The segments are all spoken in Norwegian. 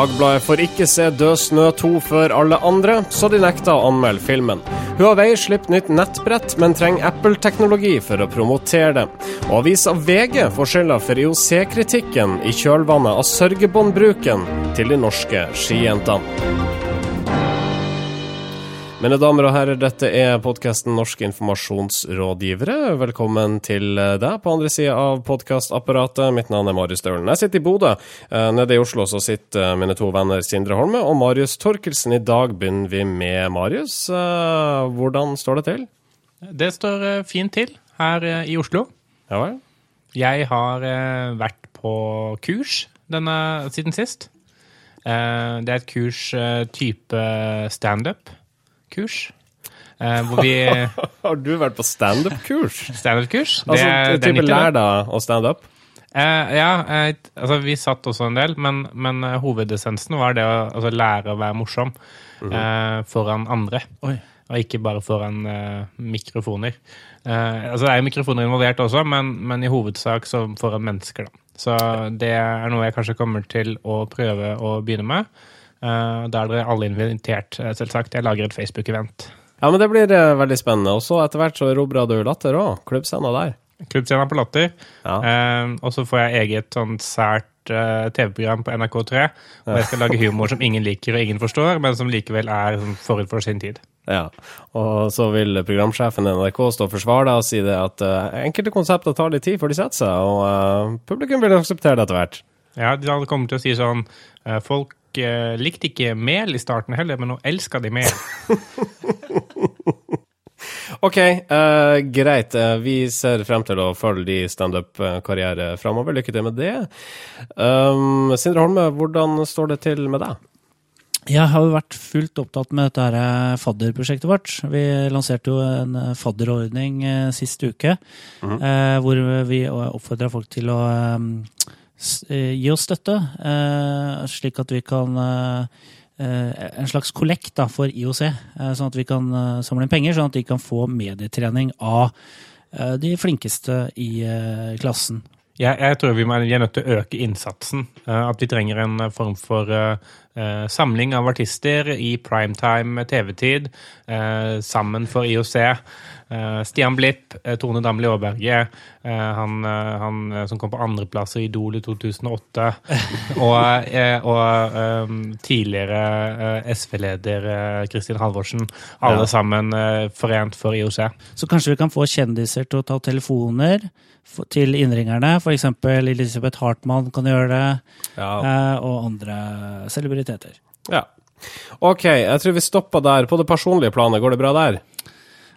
Dagbladet får ikke se Død snø 2 før alle andre, så de nekta å anmelde filmen. Huawei slipper nytt nettbrett, men trenger Apple-teknologi for å promotere det. Og avisa VG får skylda for IOC-kritikken i kjølvannet av sørgebåndbruken til de norske skijentene. Mine damer og herrer, dette er podkasten Norske informasjonsrådgivere. Velkommen til deg på andre sida av podkastapparatet. Mitt navn er Marius Staulen. Jeg sitter i Bodø. Eh, nede i Oslo så sitter mine to venner Sindre Holme og Marius Torkelsen. I dag begynner vi med Marius. Eh, hvordan står det til? Det står eh, fint til her i Oslo. Ja vel? Jeg har vært på kurs denne siden sist. Det er et kurs type standup kurs. Eh, hvor vi Har du vært på standup-kurs? Standup-kurs? Altså, det, type lær deg å standup? Eh, ja, eh, altså vi satt også en del, men, men uh, hovedessensen var det å altså, lære å være morsom mm -hmm. foran andre. Oi. Og ikke bare foran uh, mikrofoner. altså Det er jo mikrofoner involvert også, men, men i hovedsak så foran mennesker. da. Så det er noe jeg kanskje kommer til å prøve å begynne med. Uh, da er dere alle invitert, eh, selvsagt. Jeg lager et Facebook-event. Ja, men det blir uh, veldig spennende. Og så etter hvert så erobrer du Latter òg. Klubbscena der. Klubbscena på Latter. Ja. Uh, og så får jeg eget sånn sært TV-program på NRK3. Hvor jeg skal lage humor som ingen liker og ingen forstår, men som likevel er sånn forut for sin tid. Ja, og så vil programsjefen i NRK stå og forsvare deg og si det at enkelte konsepter tar litt tid før de setter seg, og publikum vil akseptere det etter hvert. Ja, de kommer til å si sånn Folk uh, likte ikke mel i starten heller, men nå elsker de mel. OK, uh, greit. Uh, vi ser frem til å følge de standup-karriere framover. Lykke til med det. Um, Sindre Holme, hvordan står det til med deg? Jeg har jo vært fullt opptatt med dette fadderprosjektet vårt. Vi lanserte jo en fadderordning sist uke, mm -hmm. hvor vi oppfordra folk til å Eh, gi oss støtte, eh, slik at vi kan eh, en slags kollekt for IOC, sånn at vi kan samle inn penger, sånn at de kan få medietrening av de flinkeste i klassen. Jeg, jeg tror vi er nødt til å øke innsatsen. At vi trenger en form for samling av artister i primetime TV-tid, sammen for IOC. Uh, Stian Blipp, Tone Damli Aaberge, han, han, som kom på andreplass i Idol i 2008, og, og um, tidligere SV-leder Kristin Halvorsen. Alle ja. sammen forent for IOC. Så kanskje vi kan få kjendiser til å ta telefoner? til innringerne. F.eks. Elisabeth Hartmann kan gjøre det, ja. og andre celebriteter. Ja. OK, jeg tror vi stopper der. På det personlige planet, går det bra der?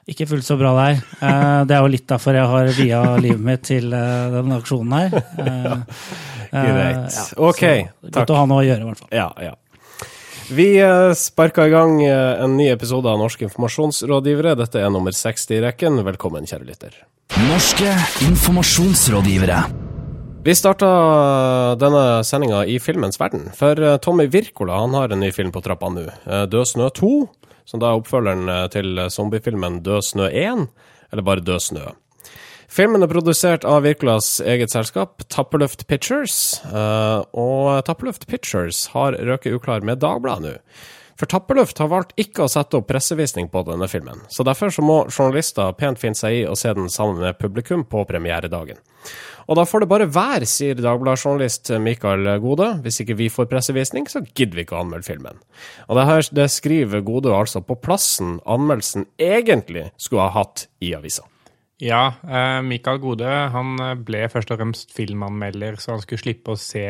Ikke fullt så bra der. Eh, det er jo litt derfor jeg har via livet mitt til eh, denne aksjonen her. Eh, Greit. OK. Takk. Godt å ha noe å gjøre, i hvert fall. Ja, ja. Vi sparka i gang en ny episode av Norske informasjonsrådgivere. Dette er nummer 60 i rekken. Velkommen, kjære lytter. Norske informasjonsrådgivere. Vi starta denne sendinga i filmens verden, for Tommy Wirkola har en ny film på trappa nå. 'Død snø 2', som da er oppfølgeren eh, til zombiefilmen 'Død snø 1', eller bare 'Død snø'. Filmen er produsert av Wirkolas eget selskap, Tapperluft Pictures, og Tapperluft Pictures har røket uklar med Dagbladet nå. For Tapperluft har valgt ikke å sette opp pressevisning på denne filmen, så derfor så må journalister pent finne seg i å se den sammen med publikum på premieredagen. Og da får det bare være, sier Dagbladet-journalist Mikael Gode. Hvis ikke vi får pressevisning, så gidder vi ikke å anmelde filmen. Og det her det skriver Gode altså på plassen anmeldelsen egentlig skulle ha hatt i avisa. Ja, eh, Mikael Gode han ble først og fremst filmanmelder, så han skulle slippe å se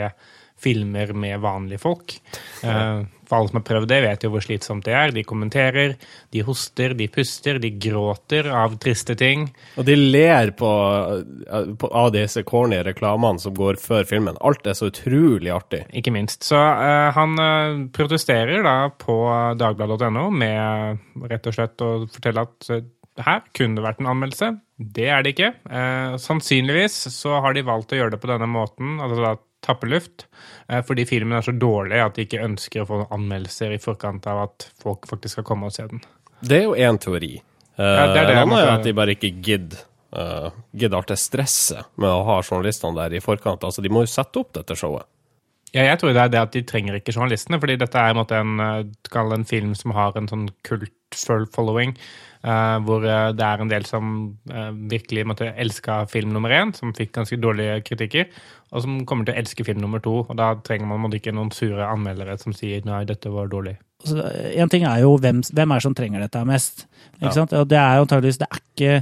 filmer med vanlige folk. Eh, for alle som har prøvd det, vet jo hvor slitsomt det er. De kommenterer, de hoster, de puster, de gråter av triste ting. Og de ler på, på, av disse corny reklamene som går før filmen. Alt er så utrolig artig. Ikke minst. Så uh, han uh, protesterer da på dagbladet.no med rett og slett å fortelle at uh, her kunne det vært en anmeldelse. Det er det ikke. sannsynligvis så har de valgt å gjøre det på denne måten. altså da tappeluft. Eh, fordi filmen er så dårlig at de ikke ønsker å få noen anmeldelser i forkant av at folk faktisk skal komme og se den. Det er jo én teori. Ja, det er det, en annen er at de bare ikke gidder uh, gidder til stresset med å ha journalistene der i forkant. Altså, De må jo sette opp dette showet. Ja, jeg tror det er det at de trenger ikke journalistene, fordi dette er en, en, eh, en film som har en sånn kult-following. Uh, hvor uh, det er en del som uh, virkelig måtte elska film nummer én, som fikk ganske dårlige kritikker, og som kommer til å elske film nummer to. Og da trenger man måtte ikke noen sure anmeldere som sier nei, dette var dårlig. Altså, en ting er jo hvem, hvem er det som trenger dette mest. Ikke ja. sant? Og det er jo antageligvis det er, ikke,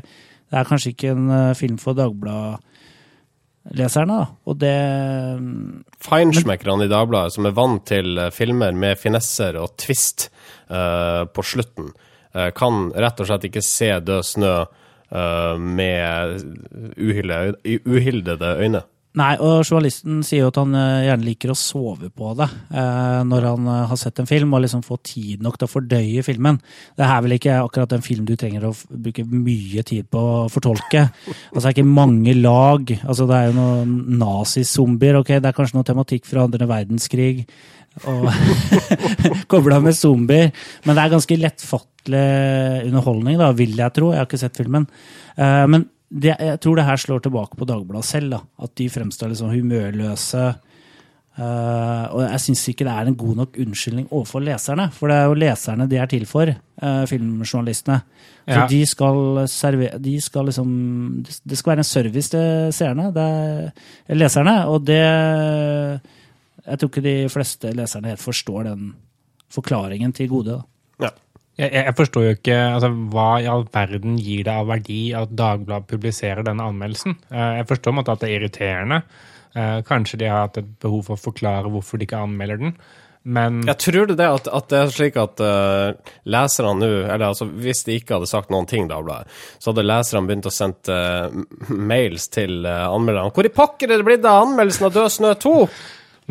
det er kanskje ikke en film for Dagbladet leserne. Da. Og det Feinschmeckerne i Dagbladet, som er vant til eh, filmer med finesser og twist uh, på slutten, uh, kan rett og slett ikke se Død snø uh, med uhildede øyne. Nei, og journalisten sier jo at han eh, gjerne liker å sove på det eh, når han eh, har sett en film, og liksom få tid nok til å fordøye filmen. Det er vel ikke akkurat en film du trenger å bruke mye tid på å fortolke. Altså, det er ikke mange lag. Altså, det er jo noen nazizombier, ok, det er kanskje noe tematikk fra andre verdenskrig. Og kobla med zombier. Men det er ganske lettfattelig underholdning, da, vil jeg tro. Jeg har ikke sett filmen. Uh, men det, jeg tror det her slår tilbake på Dagbladet selv. da, At de fremstår liksom humørløse. Uh, og jeg syns ikke det er en god nok unnskyldning overfor leserne. For det er jo leserne de er til for, uh, filmjournalistene. Så ja. de skal servere de skal liksom, Det skal være en service til seerne, er, leserne. Og det Jeg tror ikke de fleste leserne helt forstår den forklaringen til gode. da. Jeg, jeg, forstår jo ikke altså, hva i all verden gir det av verdi at Dagbladet publiserer denne anmeldelsen. Eh, jeg forstår måte, at det er irriterende. Eh, kanskje de har hatt et behov for å forklare hvorfor de ikke anmelder den. Men Jeg tror det, at, at det er slik at uh, leserne nå Eller altså, hvis de ikke hadde sagt noen ting, Dagbladet, så hadde leserne begynt å sende uh, mails til uh, anmelderne. Hvor i pokker er det blitt av anmeldelsen av Død snø 2?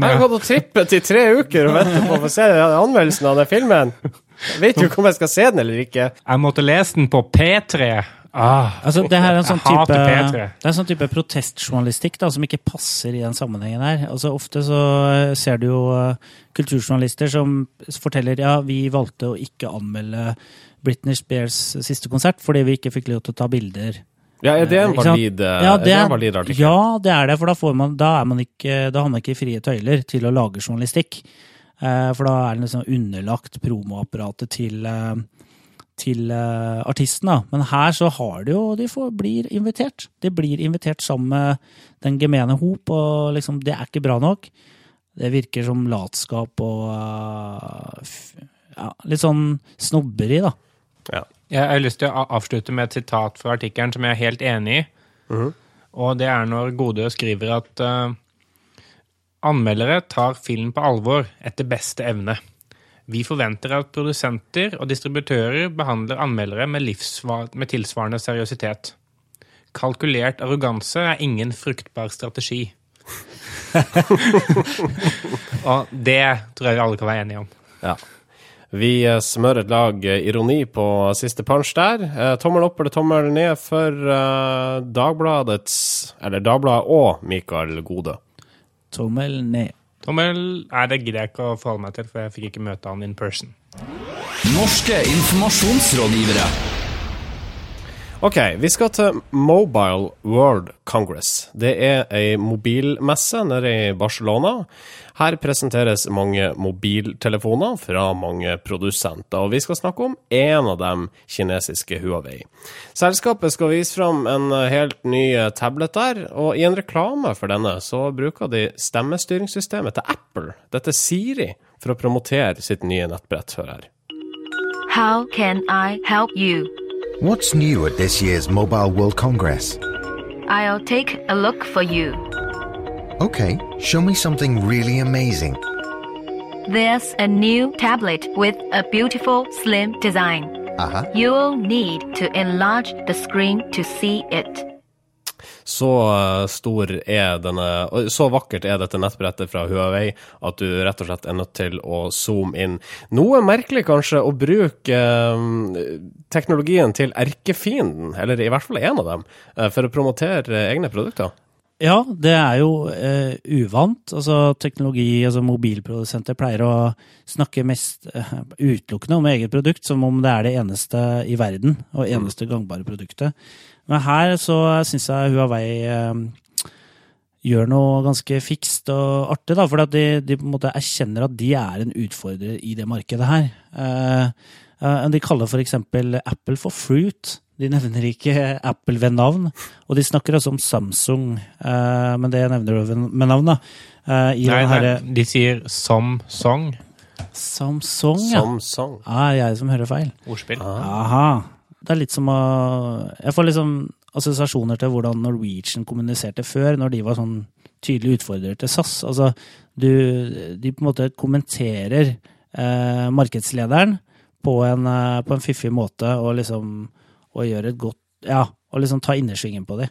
Jeg har gått og trippet i tre uker og ventet på å få se anmeldelsen av den filmen. Jeg vet jo ikke om jeg skal se den eller ikke. Jeg måtte lese den på P3. Ah, altså, det her er en sånn type, det er en sånn type protestjournalistikk da, som ikke passer i den sammenhengen her. Altså, ofte så eh, ser du jo uh, kulturjournalister som forteller ja, vi valgte å ikke anmelde Britney Spears siste konsert fordi vi ikke fikk lov til å ta bilder. Ja, Er det en valid, ja, det er, valid artikkel? Ja, det er det. For da, man, da, man ikke, da har man ikke frie tøyler til å lage journalistikk. Eh, for da er den liksom underlagt promoapparatet til, eh, til eh, artisten. Da. Men her så har de jo De får, blir invitert. De blir invitert sammen med den gemene hop, og liksom, det er ikke bra nok. Det virker som latskap og ja, litt sånn snobberi, da. Ja. Jeg har lyst til å avslutte med et sitat fra artikkelen som jeg er helt enig i. Mm -hmm. Og det er når Godø skriver at uh, Anmeldere tar film på alvor etter beste evne. Vi forventer at produsenter og distributører behandler anmeldere med, med tilsvarende seriøsitet. Kalkulert arroganse er ingen fruktbar strategi. og det tror jeg vi alle kan være enige om. Ja. Vi eh, smører et lag eh, ironi på siste punch der. Eh, tommel opp eller tommel ned for Dagbladets Eller Dagbladet og Mikael Gode. Tommel ned. Tommel Nei, det gidder jeg ikke å forholde meg til, for jeg fikk ikke møte han in person. Norske informasjonsrådgivere. Ok, vi skal til Mobile World Congress. Det er ei mobilmesse nede i Barcelona. Her presenteres mange mobiltelefoner fra mange produsenter, og vi skal snakke om én av dem, kinesiske Huawei. Selskapet skal vise fram en helt ny tablet der, og i en reklame for denne så bruker de stemmestyringssystemet til Apple, dette Siri, for å promotere sitt nye nettbrett. Hør her. How can I help you? What's new at this year's Mobile World Congress? I'll take a look for you. Okay, show me something really amazing. There's a new tablet with a beautiful slim design. Uh-huh. You'll need to enlarge the screen to see it. Så eh, stor er denne Så vakkert er dette nettbrettet fra Huawei at du rett og slett er nødt til å zoome inn. Noe merkelig kanskje å bruke eh, teknologien til erkefienden, eller i hvert fall en av dem, eh, for å promotere egne produkter. Ja, det er jo eh, uvant. Altså, teknologi, altså mobilprodusenter pleier å snakke mest eh, utelukkende om eget produkt, som om det er det eneste i verden og eneste gangbare produktet. Men her så syns jeg Huawei eh, gjør noe ganske fikst og artig, da, for de, de på en måte erkjenner at de er en utfordrer i det markedet her. Eh, eh, de kaller for eksempel Apple for Fruit. De nevner ikke Apple ved navn. Og de snakker også om Samsung, eh, men det nevner du med navn, da. Eh, I Nei, den nei, de sier Samsung. song. Samsung, ja. Samsung. Ah, jeg som hører feil. Ordspill. Aha. Det er litt som å Jeg får liksom assosiasjoner til hvordan Norwegian kommuniserte før, når de var sånn tydelig utfordrer til SAS. Altså, du, de på en måte kommenterer eh, markedslederen på en, eh, på en fiffig måte og liksom og gjør et godt Ja, og liksom ta innersvingen på dem.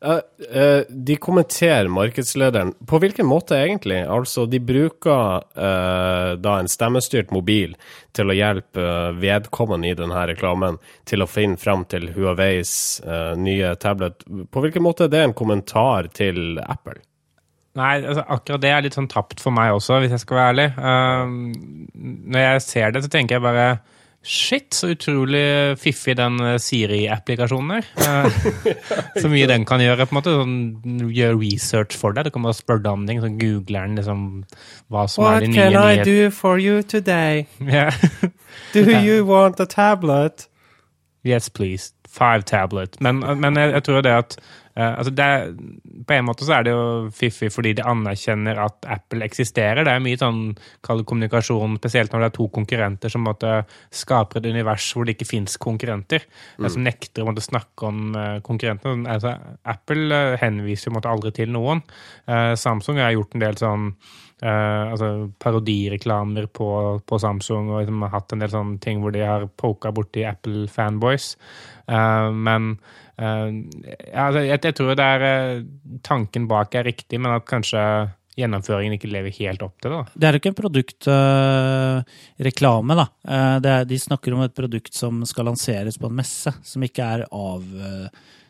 Eh, uh, de kommenterer markedslederen. På hvilken måte egentlig? Altså, de bruker uh, da en stemmestyrt mobil til å hjelpe vedkommende i denne reklamen til å finne fram til Huaweis nye tablet. På hvilken måte er det en kommentar til Apple? Nei, altså, akkurat det er litt sånn tapt for meg også, hvis jeg skal være ærlig. Når jeg ser det, så tenker jeg bare Shit, så utrolig fiffig den eh, Siri-applikasjonen er. Eh, så mye den kan gjøre. på en måte, sånn, Gjøre research for deg. Du kan bare spørre om ting, så googler den liksom hva som er de nye nyhetene. for you today? Yeah. Do you want a tablet? Yes, please. Five tablet. Men, men jeg, jeg tror det at altså det, er- På en måte så er det jo fiffig fordi de anerkjenner at Apple eksisterer. Det er mye sånn kommunikasjon, spesielt når det er to konkurrenter som måte skaper et univers hvor det ikke fins konkurrenter. Mm. Som nekter å måtte snakke om eh, konkurrentene. Altså, Apple eh, henviser på aldri til noen. Eh, Samsung har gjort en del sånn Uh, altså parodireklamer på, på Samsung og liksom har hatt en del sånne ting hvor de har poka borti Apple-fanboys. Uh, men eh, altså, jeg, jeg tror det er eh, tanken bak er riktig, men at kanskje gjennomføringen ikke lever helt opp til det. da. Det er jo ikke en produktreklame, da. Uh, er, de snakker om et produkt som skal lanseres på en messe, som ikke er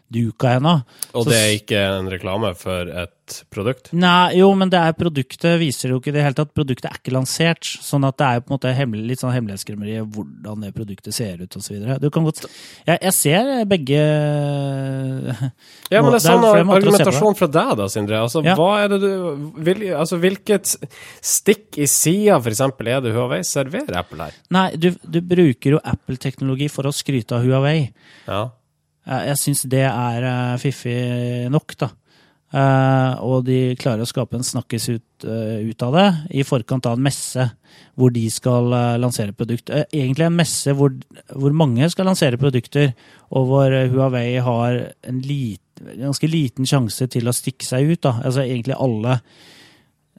avduka ennå. Og det er ikke en reklame for et produkt? Nei, jo, men det er produktet viser jo ikke i det hele tatt. Produktet er ikke lansert, sånn at det er jo på en måte hemmelig, litt sånn hemmelighetskremmeri hvordan det produktet ser ut osv. Du kan godt jeg, jeg ser begge Ja, men det er sånn argumentasjon fra deg, da, Sindre. Altså, Ja. hva er det du vil, altså, Hvilket stikk i sida, eksempel, er det Huawei serverer Apple her? Nei, du, du bruker jo Apple-teknologi for å skryte av Huawei. Ja. Jeg, jeg syns det er eh, fiffig nok, da. Eh, og de klarer å skape en snakkis ut, eh, ut av det i forkant av en messe hvor de skal eh, lansere produkt. Eh, egentlig en messe hvor, hvor mange skal lansere produkter, og hvor eh, Huawei har en lite ganske liten sjanse til å stikke seg ut. Da. Altså egentlig alle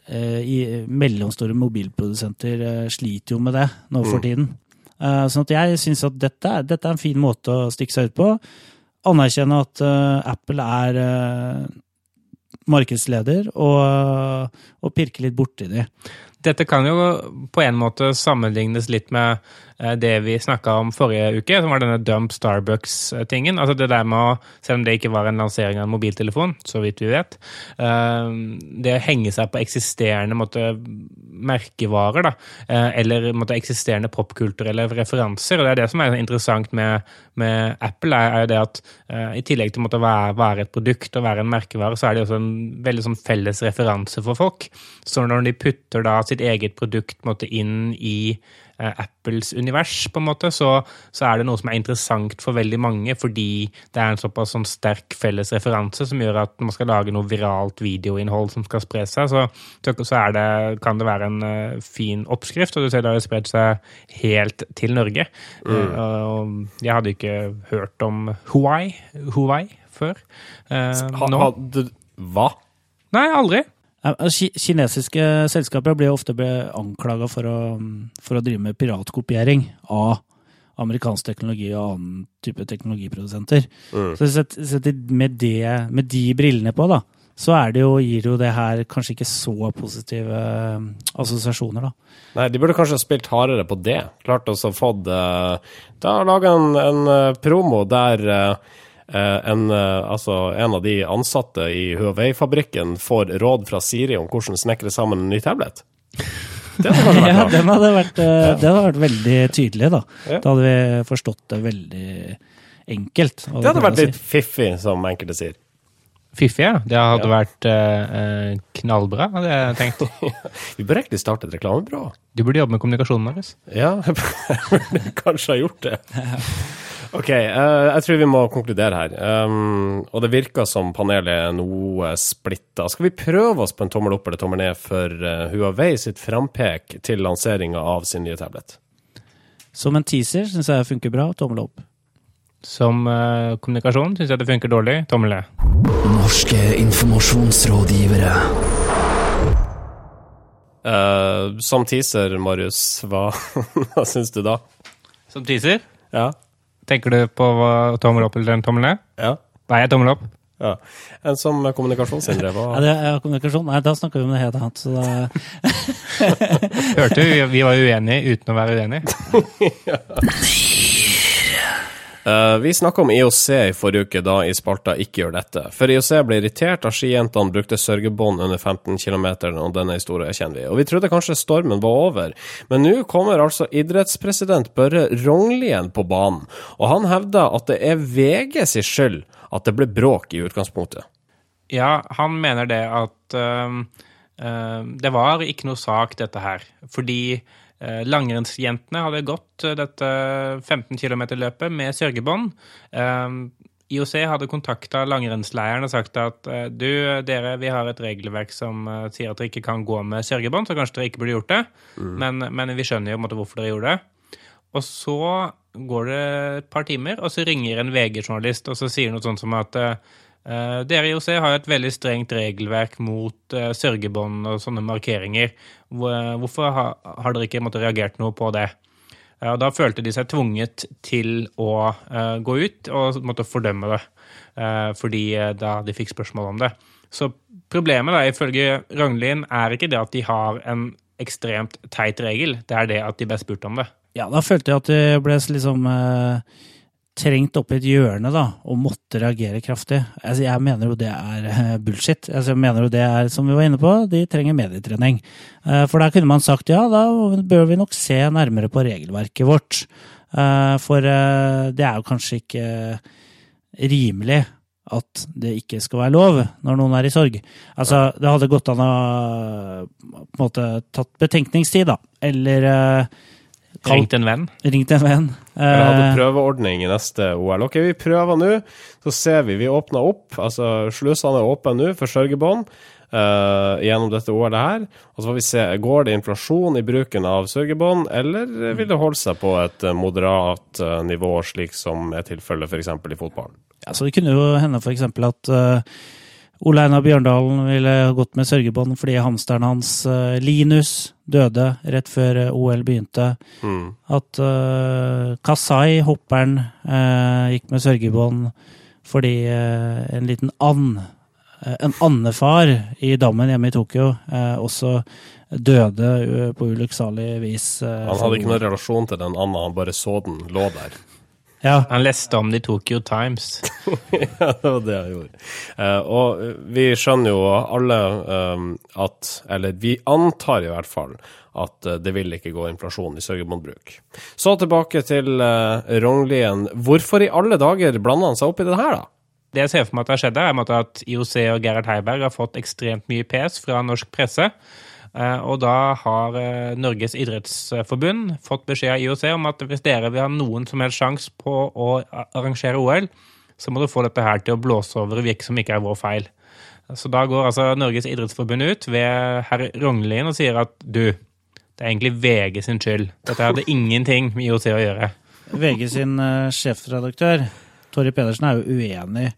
eh, i mellomstore mobilprodusenter eh, sliter jo med det nå for tiden. Eh, sånn at jeg syns at dette, dette er en fin måte å stikke seg ut på. Anerkjenne at eh, Apple er eh, markedsleder, og, og pirke litt borti de. Dette kan jo på en måte sammenlignes litt med eh, det vi snakka om forrige uke, som var denne dump Starbucks-tingen. Altså det der med å, Selv om det ikke var en lansering av en mobiltelefon, så vidt vi vet, eh, det å henge seg på eksisterende måte, merkevarer, da, eh, eller måte, eksisterende popkulturelle referanser. og Det er det som er interessant med, med Apple, er, jo det at i tillegg til å være, være et produkt og være en merkevare, så er det også en veldig sånn felles referanse for folk. Så når de putter da sitt eget produkt måte, inn i eh, Apples univers, på en måte, så, så er det noe som er interessant for veldig mange, fordi det er en såpass sånn sterk felles referanse som gjør at man skal lage noe viralt videoinnhold som skal spre seg, så, så, så er det, kan det være en uh, fin oppskrift. Og du ser det har spredt seg helt til Norge. Mm. Uh, jeg hadde ikke hørt om Huawei før. Uh, Ha, nå. ha, du, hva? Nei, aldri. Eh, ki- Kinesiske selskaper blir ofte anklaga for, for å drive med piratkopiering av amerikansk teknologi og annen type teknologiprodusenter. Så sett, sett med, det, med de brillene på, da, så er det jo, gir jo det her kanskje ikke så positive eh, assosiasjoner, da. Nei, de burde kanskje spilt hardere på det. Klart også fått uh, Da laga en, en eh, promo der eh, eh, en, eh, altså, en av de ansatte i Huawei-fabrikken får råd fra Siri om hvordan snekre sammen en ny tablet. Det hadde vært Ja, den hadde vært, det hadde vært veldig tydelig, da. Ja. Da hadde vi forstått det veldig enkelt. Det hadde vært litt fiffig, som enkelte sier. Fiffig, ja. Det hadde vært eh, eh, knallbra, hadde jeg tenkt. Vi bør egentlig starte et reklamebyrå. Du burde jobbe med kommunikasjonen, Marius. Ja, jeg burde kanskje ha gjort det. Ok, uh, jeg tror vi må konkludere her. Um, og det virker som panelet er noe splitta. Skal vi prøve oss på en tommel opp eller tommel ned for uh, Huawei sitt frampek til lanseringa av sin nye tablet? Som en teaser syns jeg funker bra. Tommel opp. Som uh, kommunikasjon syns jeg det funker dårlig. Tommel ned. Norske informasjonsrådgivere. Uh, som teaser, Marius, hva, hva syns du da? Som teaser? Ja? Tenker du på hva- tommel opp eller en tommel ned? Ja? Nei, jeg tommel opp. ja. En som kommunikasjonshindrer, Ja, hva det er kommunikasjon. Nei, da snakker vi om noe helt annet. Så da, Hørte du? Vi- var uenige uten å være uenige. Eh, vi snakka om IOC i forrige uke, da i spalta Ikke gjør dette. For IOC ble irritert da skijentene brukte sørgebånd under 15 km, og denne historien kjenner vi. Og vi trodde kanskje stormen var over, men nå kommer altså idrettspresident Børre Rognlien på banen, og han hevder at det er VG sin skyld at det ble bråk i utgangspunktet. Ja, han mener det at øhm, det var ikke noe sak, dette her. Fordi øh, langrennsjentene hadde gått øh, dette 15 km-løpet med sørgebånd. IOC hadde kontakta langrennsleiren og sagt at du, dere, vi har et regelverk som sier at dere ikke kan gå med sørgebånd, så kanskje dere ikke burde gjort det. Men, men vi skjønner jo hvorfor dere gjorde det. Og så går det et par timer, og så ringer en VG-journalist og så sier noe sånt som at eh, eh, dere i IOC har et veldig strengt regelverk mot eh, sørgebånd og sånne markeringer. Hvorfor har, dere ikke måtte, reagert noe på det? Da følte de seg tvunget til å eh, gå ut og måtte fordømme det, eh, fordi eh, da de fikk spørsmål om det. Så problemet da, ifølge Ragnlien er ikke det at de har en ekstremt teit regel, det er det at de ble spurt om det. ja, da følte jeg at det ble liksom eh, trengt opp i et hjørne, da, og måtte reagere kraftig. Altså, jeg mener jo det er eh, bullshit. Altså, jeg mener jo det er, som vi var inne på, de trenger medietrening. Eh, for der kunne man sagt ja, da bør vi nok se nærmere på regelverket vårt. Eh, for det er jo kanskje ikke rimelig at det ikke skal være lov når noen er i sorg. Altså, det hadde gått an å på en måte tatt betenkningstid, da. Eller Ringt en venn. ringt en venn. Eller hadde Eh, prøveordning i neste OL. Ok, vi prøver nå, så ser vi. Vi åpner opp. Altså, slusene er åpne nå for sørgebånd Uh, gjennom dette OL-et her. Og så får vi se, går det inflasjon i bruken av sørgebånd, eller vil det holde seg på et moderat eh, nivå, slik som er tilfellet f.eks. i fotballen? ja, så det kunne jo hende eksempel at eh, Ole Einar Bjørndalen ville gått med sørgebånd fordi hamsteren hans eh, Linus døde rett før eh, OL begynte. Mm. At uh, Kasai, hopperen, uh, gikk med sørgebånd fordi uh, en liten and, en andefar i dammen hjemme i Tokyo, også døde på ulykksalig vis. Han hadde ikke noen relasjon til den Anna, han bare så den lå der. Ja, Han leste om det i Tokyo Times. Ja, det var det han gjorde. Eh, og vi skjønner jo alle um, at Eller vi antar i hvert fall at uh, det vil ikke gå inflasjon i sørgebåndbruk. Så tilbake til uh, Rognlien. Hvorfor i alle dager blander han seg opp i det her, da? Det jeg ser for meg at har skjedd er at IOC og Gerhard Heiberg har fått ekstremt mye pes fra norsk presse. Eh, Og da har eh, Norges idrettsforbund fått beskjed av IOC om at hvis dere vil ha noen som helst sjanse på å arrangere OL, så må du få dette her til å blåse over i virke som ikke er vår feil. Så da går altså Norges idrettsforbund ut ved herr Rognlien og sier at du, det er egentlig VG sin skyld. Dette hadde ingenting med IOC å gjøre. VG sin eh, sjefredaktør, Torry Pedersen, er jo uenig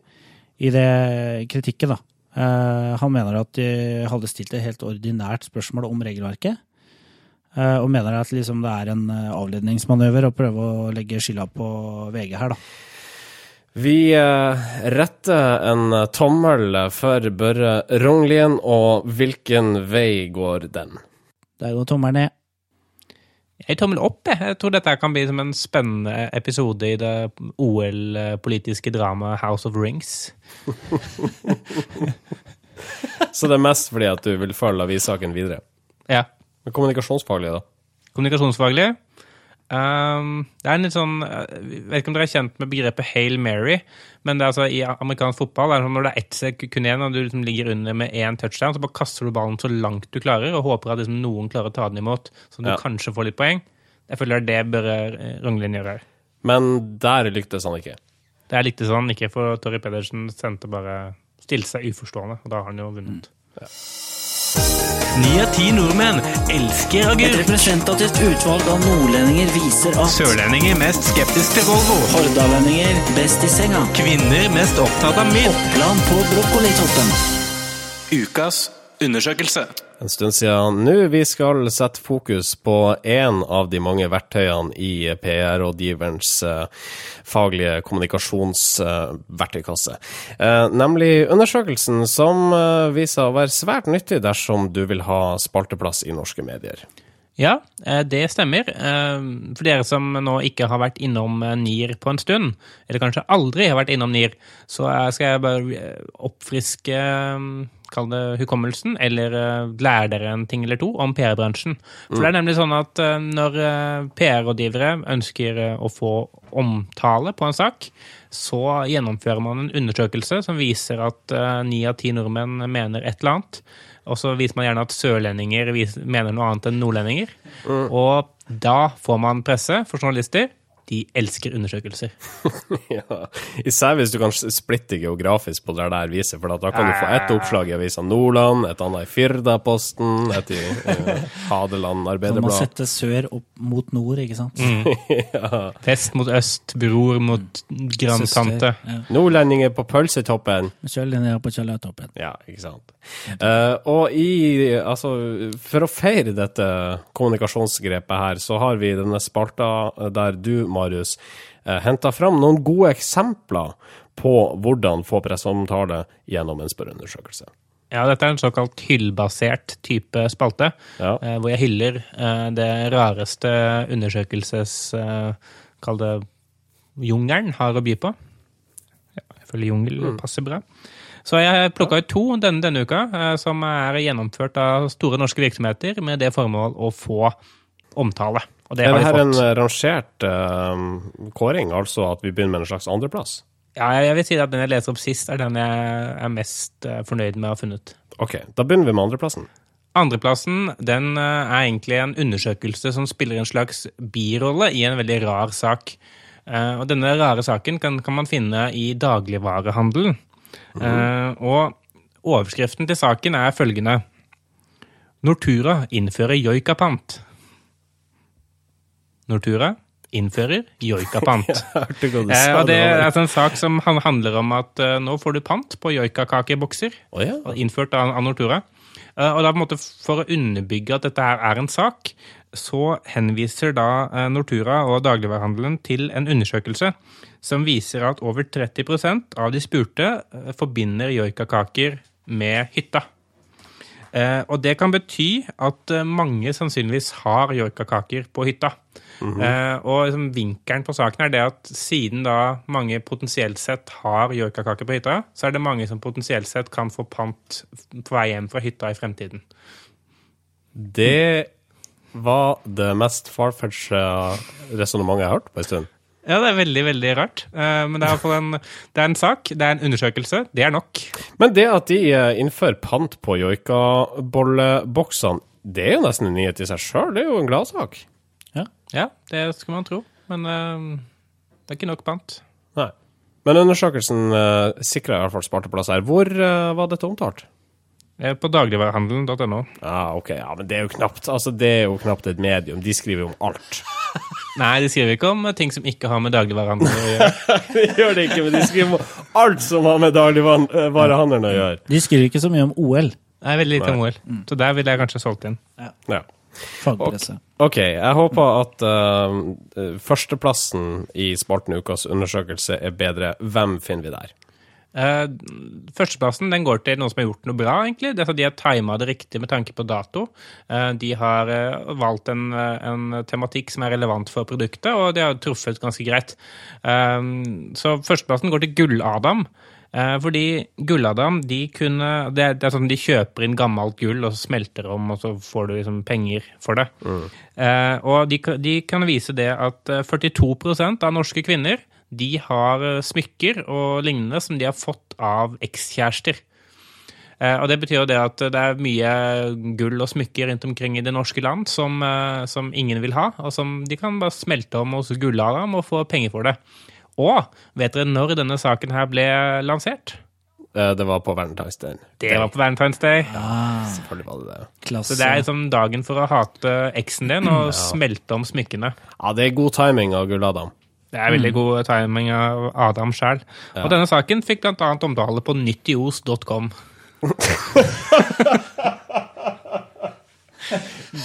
i det kritikken, da. Eh, han mener at de hadde stilt et helt ordinært spørsmål om regelverket. eh, og mener at liksom det er en eh, avledningsmanøver å prøve å legge skylda på VG her, da. Vi retter en tommel for Børre Rognlien, og hvilken vei går den? Der går tommelen ned. Jeg tommel opp, jeg. Jeg tror dette kan bli som en spennende episode i det OL-politiske dramaet House of Rings. Så det er mest fordi at du vil følge avissaken videre. Ja. Men kommunikasjonsfaglig, da? Kommunikasjonsfaglig. Um, det er en litt sånn Jeg vet ikke om dere er kjent med begrepet Hail Mary, men det er altså i amerikansk fotball det er sånn når det er ett sekund igjen og du liksom ligger under med én touchdown, så bare kaster du ballen så langt du klarer og håper at liksom noen klarer å ta den imot, så du Ja. kanskje får litt poeng. Jeg føler det bør Ranglin gjøre her. Men der lyktes han ikke. Det er han ikke for Torry Pedersen sendte bare stilte seg uforstående, og da har han jo vunnet. Ni av ti nordmenn elsker Et representativt utvalg av nordlendinger viser at Sørlendinger mest skeptisk til Volvo. hordalendinger best i senga. Kvinner mest opptatt av midd. Oppland på brokkolitoppen. Ukas undersøkelse. En stund siden nå. Vi skal sette fokus på én av de mange verktøyene i PR-rådgiverens eh, faglige kommunikasjonsverktøykasse. Eh, nemlig undersøkelsen som eh, viser å være svært nyttig dersom du vil ha spalteplass i norske medier. Ja, eh, det stemmer. Eh, For dere som nå ikke har vært innom eh, NIR på en stund, eller kanskje aldri har vært innom NIR, så eh, skal jeg bare eh, oppfriske eh, Kall det hukommelsen, eller eh, lære dere en ting eller to om PR-bransjen. For det er nemlig sånn at eh, når eh, PR-rådgivere ønsker å få omtale på en sak, så gjennomfører man en undersøkelse som viser at ni av ti nordmenn mener et eller annet. Og så viser man gjerne at sørlendinger mener noe annet enn nordlendinger. Og da får man presse for journalister. De elsker undersøkelser. ja. Især hvis du kan splitte geografisk på det der viset, for da kan du få ett oppslag i Avisa Nordland, et annet i Firdaposten, et i Hadeland Hadeland Så man Arbeiderblad. setter sør opp mot nord, ikke sant? Vest mot øst, bror mot grandtante. Ja. Nordlendinger på pølsetoppen. Kjøl den ned på kjøletoppen. Ja, ikke sant. Uh, og i Altså, for å feire dette kommunikasjonsgrepet her, så har vi denne spalta der du, Marius, uh, henta fram noen gode eksempler på hvordan få presseomtale gjennom en spørreundersøkelse. Ja, dette er en såkalt hyllbasert type spalte, Ja. eh, hvor jeg hyller eh, det rareste undersøkelses... Eh, Kall det jungelen har å by på. Ja, jeg føler jungel passer bra. Så jeg plukka ut to denne, denne uka, eh, som er gjennomført av store norske virksomheter med det formål å få omtale. Og det Er har det her en fått. eh, rangert uh, kåring, altså at vi begynner med en slags andreplass? Ja, jeg vil si at den jeg leser opp sist, er den jeg er mest eh, fornøyd med å ha funnet. Ok, da begynner vi med andreplassen. Andreplassen den er egentlig en undersøkelse som spiller en slags birolle i en veldig rar sak. Eh, Og denne rare saken kan, kan man finne i dagligvarehandelen. Mm. Og overskriften til saken er følgende Nortura innfører joikapant. Nortura innfører joikapant. ja, hva Eh, og det det er altså en sak som handler om at uh, nå får du pant på joikakakebokser. oh, ja. Innført av, av Nortura. Uh, og da på en måte For å underbygge at dette her er en sak, så henviser da uh, Nortura og dagligvarehandelen til en undersøkelse som viser at over 30% av de spurte eh, forbinder joikakaker med hytta. Eh, og det kan bety at eh, mange sannsynligvis har joikakaker på hytta. eh, og liksom, vinkelen på saken er det at siden da mange potensielt sett har joikakaker på hytta, så er det mange som potensielt sett kan få pant på vei hjem fra hytta i fremtiden. Det var det mest farfetcha resonnementet jeg har hørt på en stund. Ja, det er veldig, veldig rart. Eh, men det er en, det er en sak, det er en undersøkelse. Det er nok. Men det at de eh, innfører pant på joikabolleboksene, det er jo nesten en nyhet i seg sjøl. Det er jo en gladsak. Ja, det skal man tro. Men eh, det er ikke nok pant. Nei. Men undersøkelsen uh, sikra i hvert fall sparte plass her. Hvor uh, var dette omtalt? På dagligvarehandelen.no. Ja, ok, ja, men det er jo knapt Altså, det er jo knapt et medium. De skriver jo om alt. Nei, de skriver ikke om ting som ikke har med dagligvarehandelen å gjøre. de gjør det ikke, men de skriver om alt som har med dagligvarehandelen å gjøre. De skriver ikke så mye om OL. Nei, veldig lite om OL. Så der ville jeg kanskje solgt inn. Ja. Fagpresse. Ok, jeg håper at uh, førsteplassen i spalten Ukas undersøkelse er bedre. Hvem finner vi der? Eh, førsteplassen den går til noen som har gjort noe bra, egentlig. Det er så de har tima det riktig med tanke på dato. Eh, de har eh, valgt en, en tematikk som er relevant for produktet, og de har truffet ganske greit. Så førsteplassen går til Gull-Adam. Fordi Gulladam, de kunne det er, det er sånn de kjøper inn gammelt gull og så smelter om, og så får du liksom penger for det. Eh, og de, de kan vise det at eh, 42% av norske kvinner de har eh, smykker og lignende som de har fått av ekskjærester. Eh, Og det betyr jo det at det er mye gull og smykker rundt omkring i det norske land som, eh, som ingen vil ha, og som de kan bare smelte om hos Gulladam og få penger for det. Og vet dere når denne saken her ble lansert? Eh, Det var på Valentine's Day. Det var på Valentine's Day. Selvfølgelig var det det. Klasse. Så det er liksom dagen for å hate eksen din og smelte om smykkene. Ja, det er god timing av Gull-Adam. Det er veldig god timing av Adam sjæl. Og denne saken fikk annet omtale på nyttios.com.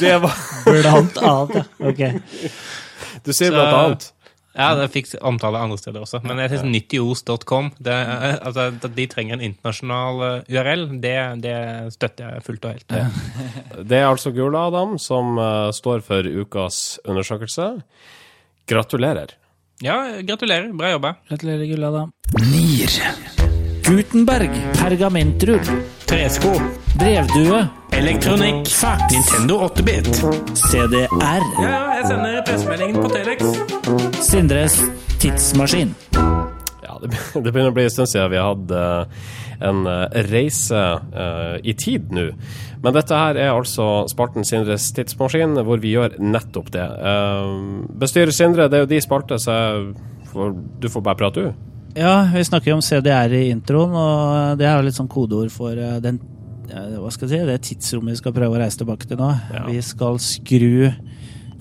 Det var Blant annet, ja. Ok. Du sier blant annet. Ja, det fikk omtale andre steder også, men jeg synes nyttios.com det, altså, At de trenger en internasjonal eh, URL, det, det støtter jeg fullt og helt. Det er altså Gula Adam som eh, står for ukas undersøkelse. Gratulerer. Ja, gratulerer. Bra jobba. Gratulerer, Gulladam. Nier. Gutenberg. Pergamentrull. Tresko. Brevdue. Elektronikk. Fax. Nintendo 8-bit. CDR. Ja, ja, jeg sender pressemeldingen på Telex. Sindres tidsmaskin. Ja, det, det begynner å bli en stund siden vi har hatt eh, en eh, reise eh, i tid nå. Men dette her er altså spalten Sindres tidsmaskin, hvor vi gjør nettopp det. Bestyrer Sindre, det er jo de spalte, så du får bare prate, du. Ja, vi snakker jo om CDR i introen, og det er jo litt sånn kodeord for den hva skal jeg si, det tidsrommet vi skal prøve å reise tilbake til nå. Vi skal skru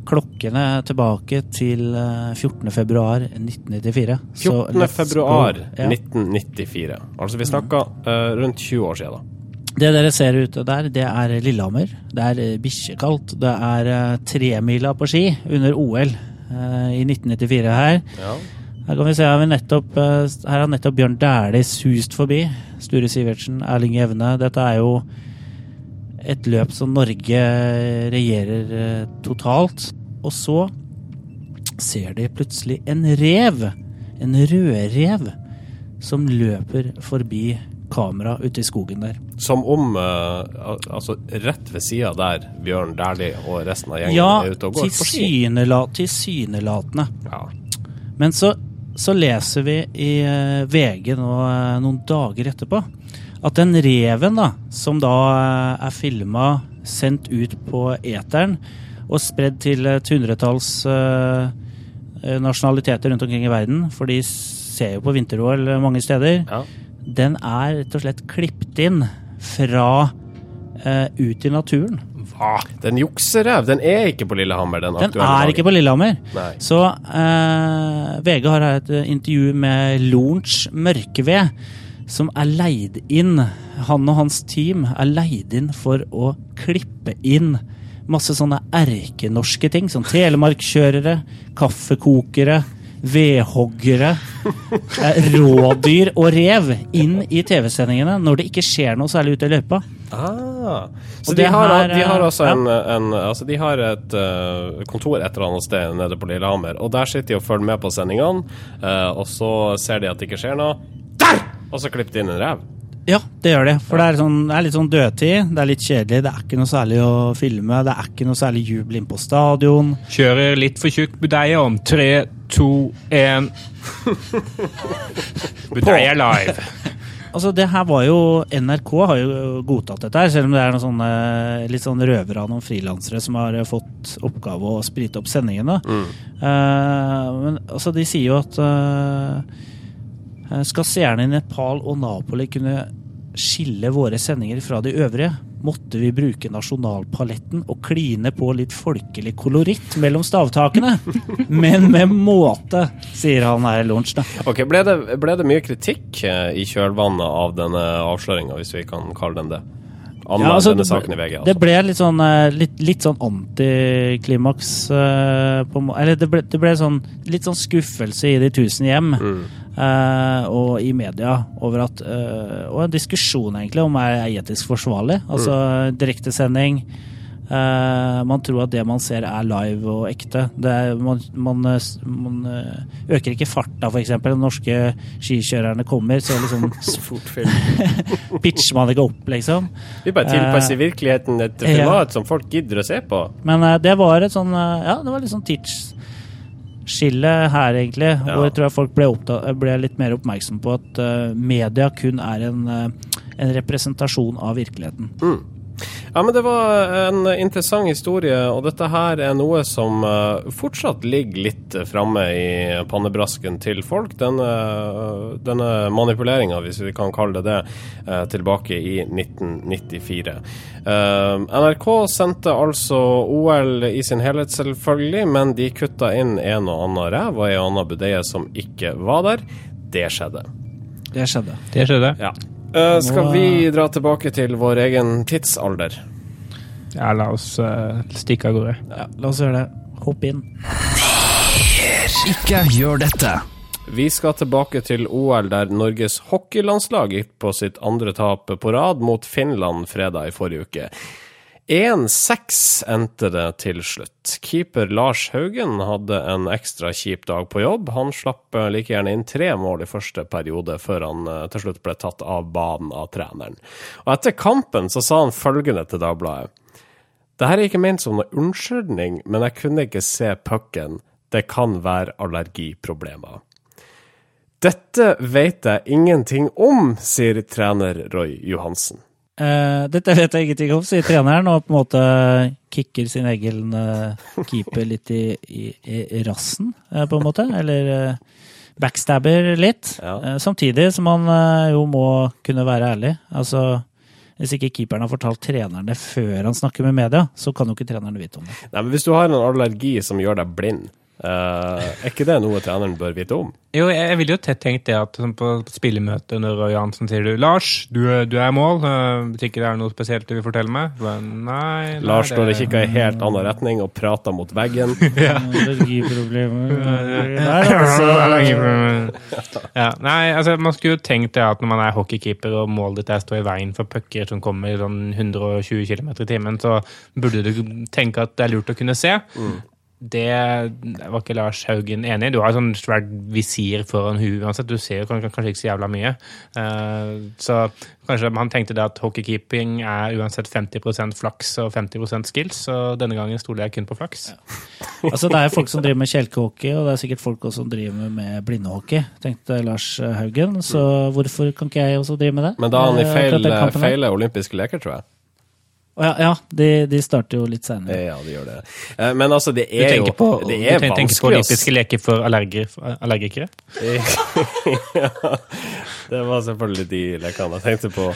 klokkene tilbake til 14.2.1994. 14. februar 1994. 14. februar. Ja. 1994. Altså vi snakka uh, rundt 20 år siden, da. Det dere ser ute der, det er Lillehammer. Det er eh, bikkjekaldt. Det er eh, tremila på ski under OL uh, i 1994 her. Ja. Her kan vi se, har vi nettopp, eh, her har nettopp Bjørn Dæhlie sust forbi. Sture Sivertsen, Erling Jevne. Dette er jo et løp som Norge regjerer eh, totalt. Og så ser de plutselig en rev. En rødrev som løper forbi kamera ute i skogen der. Som om uh, Altså rett ved sida der Bjørn Dæhlie og resten av gjengen Ja, er ute og går på ski. tilsynela tilsynelatende. Ja. Men så, så leser vi i eh, VG nå noen dager etterpå at den reven da, som da eh, er filma, sendt ut på eteren og spredd til et hundretalls eh, nasjonaliteter rundt omkring i verden, for de ser jo på vinter-OL mange steder, Ja. den er rett og slett klippet inn fra uh, ut i naturen. Hva? Den er en jukserev. Den er ikke på Lillehammer. Den, Den aktuelle er ikke på Lillehammer. Nei. Så uh, VG har her et intervju med Lorentz Mørkeved, som er leid inn. Han og hans team er leid inn for å klippe inn masse sånne erkenorske ting. Som telemarkkjørere, kaffekokere, vedhoggere, eh, rådyr og rev inn i TV-sendingene når det ikke skjer noe særlig ute i løypa. Ah. Så de har, her, de har eh, altså ja. en, en Altså de har et uh, kontor et eller annet sted nede på Lillehammer, og der sitter de og følger med på sendingene, uh, og så ser de at det ikke skjer noe. Og så klippet de inn en rev. Ja, det gjør de. For det er, sånn, det er litt sånn dødtid. Det er litt kjedelig. Det er ikke noe særlig å filme. Det er ikke noe særlig jubel inn på stadion. Kjører litt for tjukk budeie om tre, to, én Budeie live. Altså, det her var jo NRK har jo godtatt dette her, selv om det er noen sånne litt sånn røvere av noen frilansere som har fått oppgave å sprite opp sendingene. Eh, men altså, de sier jo at eh, skal seerne i Nepal og Napoli kunne skille våre sendinger fra de øvrige, måtte vi bruke nasjonalpaletten og kline på litt folkelig koloritt mellom stavtakene. Men med måte, sier han her i da. Ok, Ble det, ble det mye kritikk eh, i kjølvannet av denne avsløringa, hvis vi kan kalle den det? Anmeldt Ja, altså, denne saken i VG, Det altså. ble litt sånn, eh, litt, litt sånn antiklimaks uh, på Eller det ble, det ble sånn, litt sånn skuffelse i de tusen hjem. eh, og i media over at uh, Og en diskusjon egentlig om er etisk forsvarlig. Altså direktesending. Eh, man tror at det man ser er live og ekte. Det er, man, man, eh, man eh, øker ikke farta, f.eks. De norske skikjørerne kommer, så liksom pitcher man ikke opp, liksom. Vi bare tilpasser virkeligheten et ja. format som folk gidder å se på. Men det var et sånn Ja, det var litt sånn tidsskille her, egentlig. Ja. Hvor jeg tror folk ble, ble litt mer oppmerksom på at media kun er en, en representasjon av virkeligheten. Ja, men det var en interessant historie, og dette her er noe som eh, fortsatt ligger litt framme i pannebrasken til folk. Denne, denne manipuleringa, hvis vi kan kalle det det, eh, tilbake i 1994. Eh, NRK sendte altså OL i sin helhet, selvfølgelig, men de kutta inn en og annen ræv og en annen budeie som ikke var der. Det skjedde. Det skjedde. Det skjedde. Ja. Eh, skal vi dra tilbake til vår egen tidsalder? Ja, la oss uh, stikke av gårde. Ja, la oss gjøre det. Hopp inn. Ikke gjør dette. Vi skal tilbake til OL, der Norges hockeylandslag gikk på sitt andre tap på rad mot Finland fredag i forrige uke. 1-6 endte det til slutt. Keeper Lars Haugen hadde en ekstra kjip dag på jobb. Han slapp eh, like gjerne inn tre mål i første periode, før han eh, til slutt ble tatt av banen av treneren. Og etter kampen så sa han følgende til Dagbladet. Det her er ikke ment som noe unnskyldning, men jeg kunne ikke se pucken. Det kan være allergiproblemer. Dette vet jeg ingenting om, sier trener Roy Johansen. Eh, dette vet jeg ingenting om, sier treneren, og på en måte kicker sin egen uh, keeper litt i, i, i rassen, uh, på en måte. Eller backstabber litt. Ja. Samtidig som han jo må kunne være ærlig. Altså, hvis ikke keeperen har fortalt treneren det før han snakker med media, så kan jo ikke treneren vite om det. Nei, men Hvis du har en allergi som gjør deg blind, eh, er ikke det noe treneren bør vite om? Jo, jeg, jeg ville jo tett tenkt det at på spillemøte når Roy Hansen sier du, Lars, du, du er i mål, eh, hvis ikke det er noe spesielt du vil fortelle meg? Men Nei, nei Lars står og kikker i helt annen retning og prater mot veggen. Allergiproblemer Nei, altså. ja, nei, altså Man skulle jo tenkt det at når man er hockeykeeper og målet ditt er å stå i veien for pucker som kommer i sånn 120 km i timen, så burde du tenke at det er lurt å kunne se. Det var ikke Lars Haugen enig i. Du har sånn svært visir foran huet uansett. Du ser jo kanskje ikke så jævla mye. Eh, så kanskje han tenkte det at hockeykeeping er uansett 50% flaks og 50% skills, så denne gangen stoler jeg kun på flaks. Altså, det er folk som driver med kjelkehockey, og det er sikkert folk også som driver med blindehockey, tenkte Lars Haugen. Så hvorfor kan ikke jeg også drive med det? Men da er han i feil, feil, feile olympiske leker, tror jeg. Ja, ja de, de starter jo litt seinere. Ja, de gjør det. Eh, Men altså, det er jo tenker på, det du er tenker på olympiske leker for allerger, allergikere? ja, Det var selvfølgelig de lekene jeg tenkte på.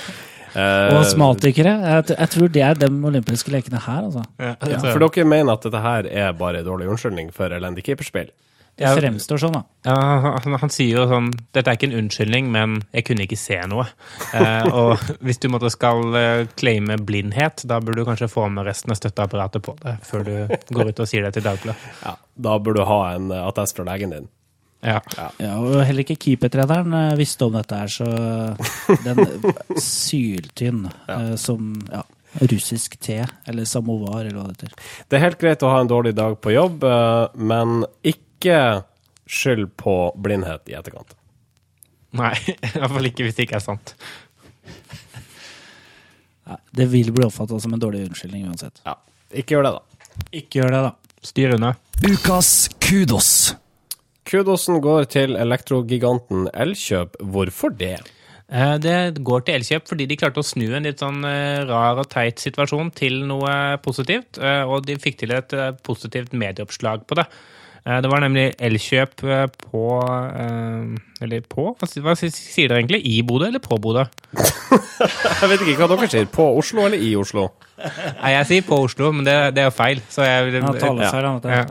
Uh, Og astmatikere. Jeg, jeg tror det er de olympiske lekene her, altså. ja, for dere mener at dette her er bare dårlig unnskyldning for elendig keeperspill? Det fremstår sånn, da. Ja, han, han sier jo sånn Dette er ikke en unnskyldning, men jeg kunne ikke se noe. Eh, og hvis du måtte skal eh, claime blindhet, da burde du kanskje få med resten av støtteapparatet på det før du går ut og sier det til Dagbladet. Ja, da burde du ha en eh, attest fra legen din. Ja. Ja, og heller ikke keepertreneren eh, visste om dette her, så den syltynn ja. som ja, russisk te, eller samovar, eller hva det heter. Det er helt greit å ha en dårlig dag på jobb, men ikke skyld på blindhet i etterkant. Nei, i hvert fall ikke hvis det ikke er sant. Nei, det vil bli oppfatta som en dårlig unnskyldning uansett. Ja, ikke gjør det, da. Ikke gjør det, da. Styr unna. Ukas kudos. Kudosen går til elektrogiganten Elkjøp. Hvorfor det? Eh, Det går til Elkjøp fordi de klarte å snu en litt sånn eh, rar og teit situasjon til noe positivt, eh, og de fikk til et positivt medieoppslag på det. Eh, Det var nemlig Elkjøp eh, på eh, Eller på? Hva sier dere egentlig? I Bodø eller på Bodø? Jeg vet ikke hva dere sier. På Oslo eller i Oslo? Nei, jeg sier på Oslo, men det, det er jo feil. Så jeg Ja, ja. du. Ja.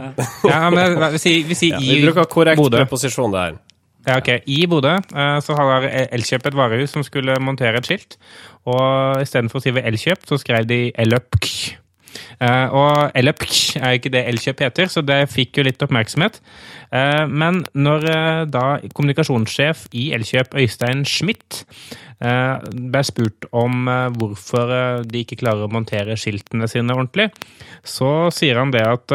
ja, men vi sier, vi sier Ja, i vi bruker korrekt Bodø. preposisjon der. Ja, ok. I Bodø så har Elkjøp et varehus som skulle montere et skilt. Og istedenfor å skrive Elkjøp, så skrev de Eløpk. Eh, og Eløpk er jo ikke det Elkjøp heter, så det fikk jo litt oppmerksomhet. Eh, men når eh, da kommunikasjonssjef i Elkjøp, Øystein Schmidt, ble spurt om hvorfor de ikke klarer å montere skiltene sine ordentlig, så sier han det at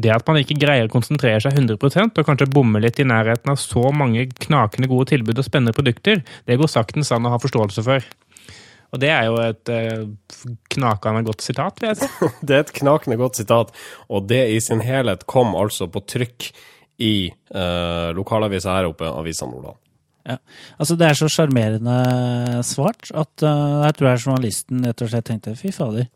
det at man ikke greier å konsentrere seg 100% og kanskje bommer litt i nærheten av så mange knakende gode tilbud og spennende produkter, det går saktens an å ha forståelse for. Og det er jo et eh, knakende godt sitat, vil jeg si. Det er et knakende godt sitat, og det i sin helhet kom altså på trykk i uh, lokalavisa her oppe, Avisa Nordland. Ja. Altså, det er så sjarmerende svart at uh, jeg tror jeg journalisten rett og slett tenkte fy fader.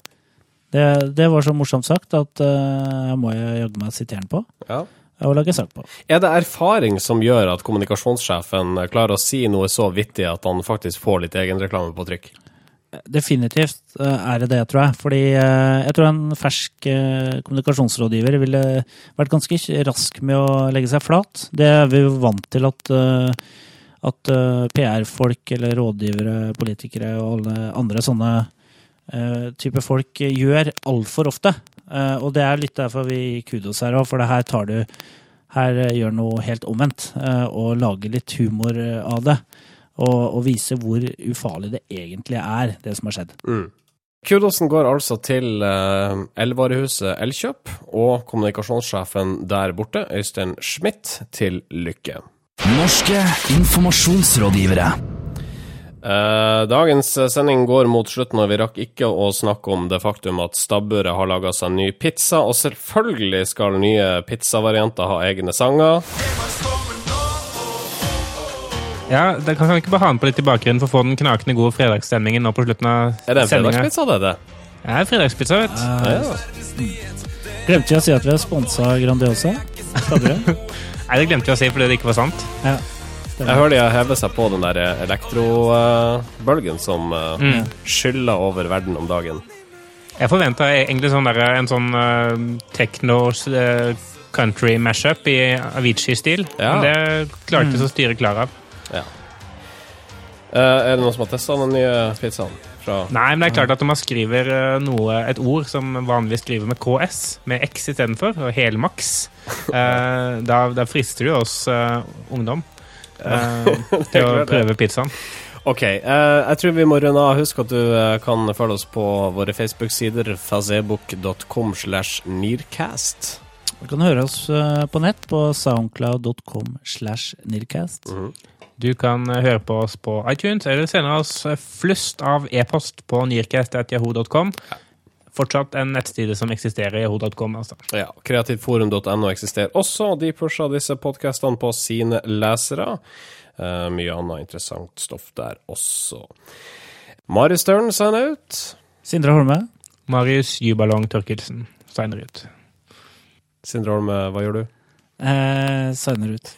Det, det var så morsomt sagt at uh, jeg må jaggu meg sitere den på Ja. og lage sak på. Er det erfaring som gjør at kommunikasjonssjefen klarer å si noe så vittig at han faktisk får litt egenreklame på trykk? Definitivt eh, er det det, tror jeg. Fordi eh, jeg tror en fersk eh, kommunikasjonsrådgiver ville vært ganske rask med å legge seg flat. Det er vi vant til at, at PR-folk eller rådgivere, politikere og alle andre sånne type folk gjør altfor ofte. Og det er litt derfor vi gir kudos her òg, for det her tar du her gjør noe helt omvendt, og lager litt humor av det. Og, og vise hvor ufarlig det egentlig er, det som har skjedd. Kudosen går altså til uh, Elvarehuset Elkjøp og kommunikasjonssjefen der borte, Øystein Schmidt, til lykke. Norske informasjonsrådgivere. Eh, dagens sending går mot slutten, og vi rakk ikke å snakke om det faktum at stabburet har laga seg ny pizza, og selvfølgelig skal nye pizzavarianter ha egne sanger. Ja, det kan vi ikke bare ha den på litt i bakgrunnen for å få den knakende gode fredagsstemningen nå på slutten av Er det en fredagspizza, det er det? Ja, fredagspizza, vet du. Ja. Glemte jeg å si at vi har sponsa Grandiosa? Nei, det glemte jeg å si fordi det ikke var sant. ja. Jeg hører de hever seg på den der elektrobølgen som eh, Mm. skyller over verden om dagen. Jeg forventa egentlig sånn der, en sånn uh, techno eh, country mashup i Avicii-stil. Ja. Men det klarte ikke å styre klar av. Ja. Eh, er det noen som har testa den nye pizzaen? Fra Nei, men det er klart at når man skriver eh, noe, et ord som vanligvis skriver med KS, med X istedenfor, og helmaks, uh, da, da frister det jo oss uh, ungdom uh, til å prøve pizzaen. Ok, eh, jeg tror vi må runde av. Husk at du kan følge oss på våre Facebook-sider, fazebook.com slash nearcast. Du kan høre oss på nett på soundcloud.com slash nircast. Du kan eh, høre på oss på iTunes, eller sende oss eh, flust av e-post på nearcast.yahoo.com. Fortsatt en nettside som eksisterer, i yahoo.com. Altså. Ja, Kreativforum.no eksisterer også, og de pusher disse podkastene på sine lesere. Eh, mye annet interessant stoff der også. Mari Støren signer ut. Sindre Holme. Marius Jubalong Tørkelsen signer ut. Sindre Holme, hva gjør du? Eh, signer ut.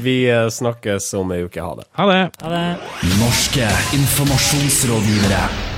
Vi eh, snakkes om ei uke. Ha det. Ha det! Ha det. Norske informasjonsrådgivere.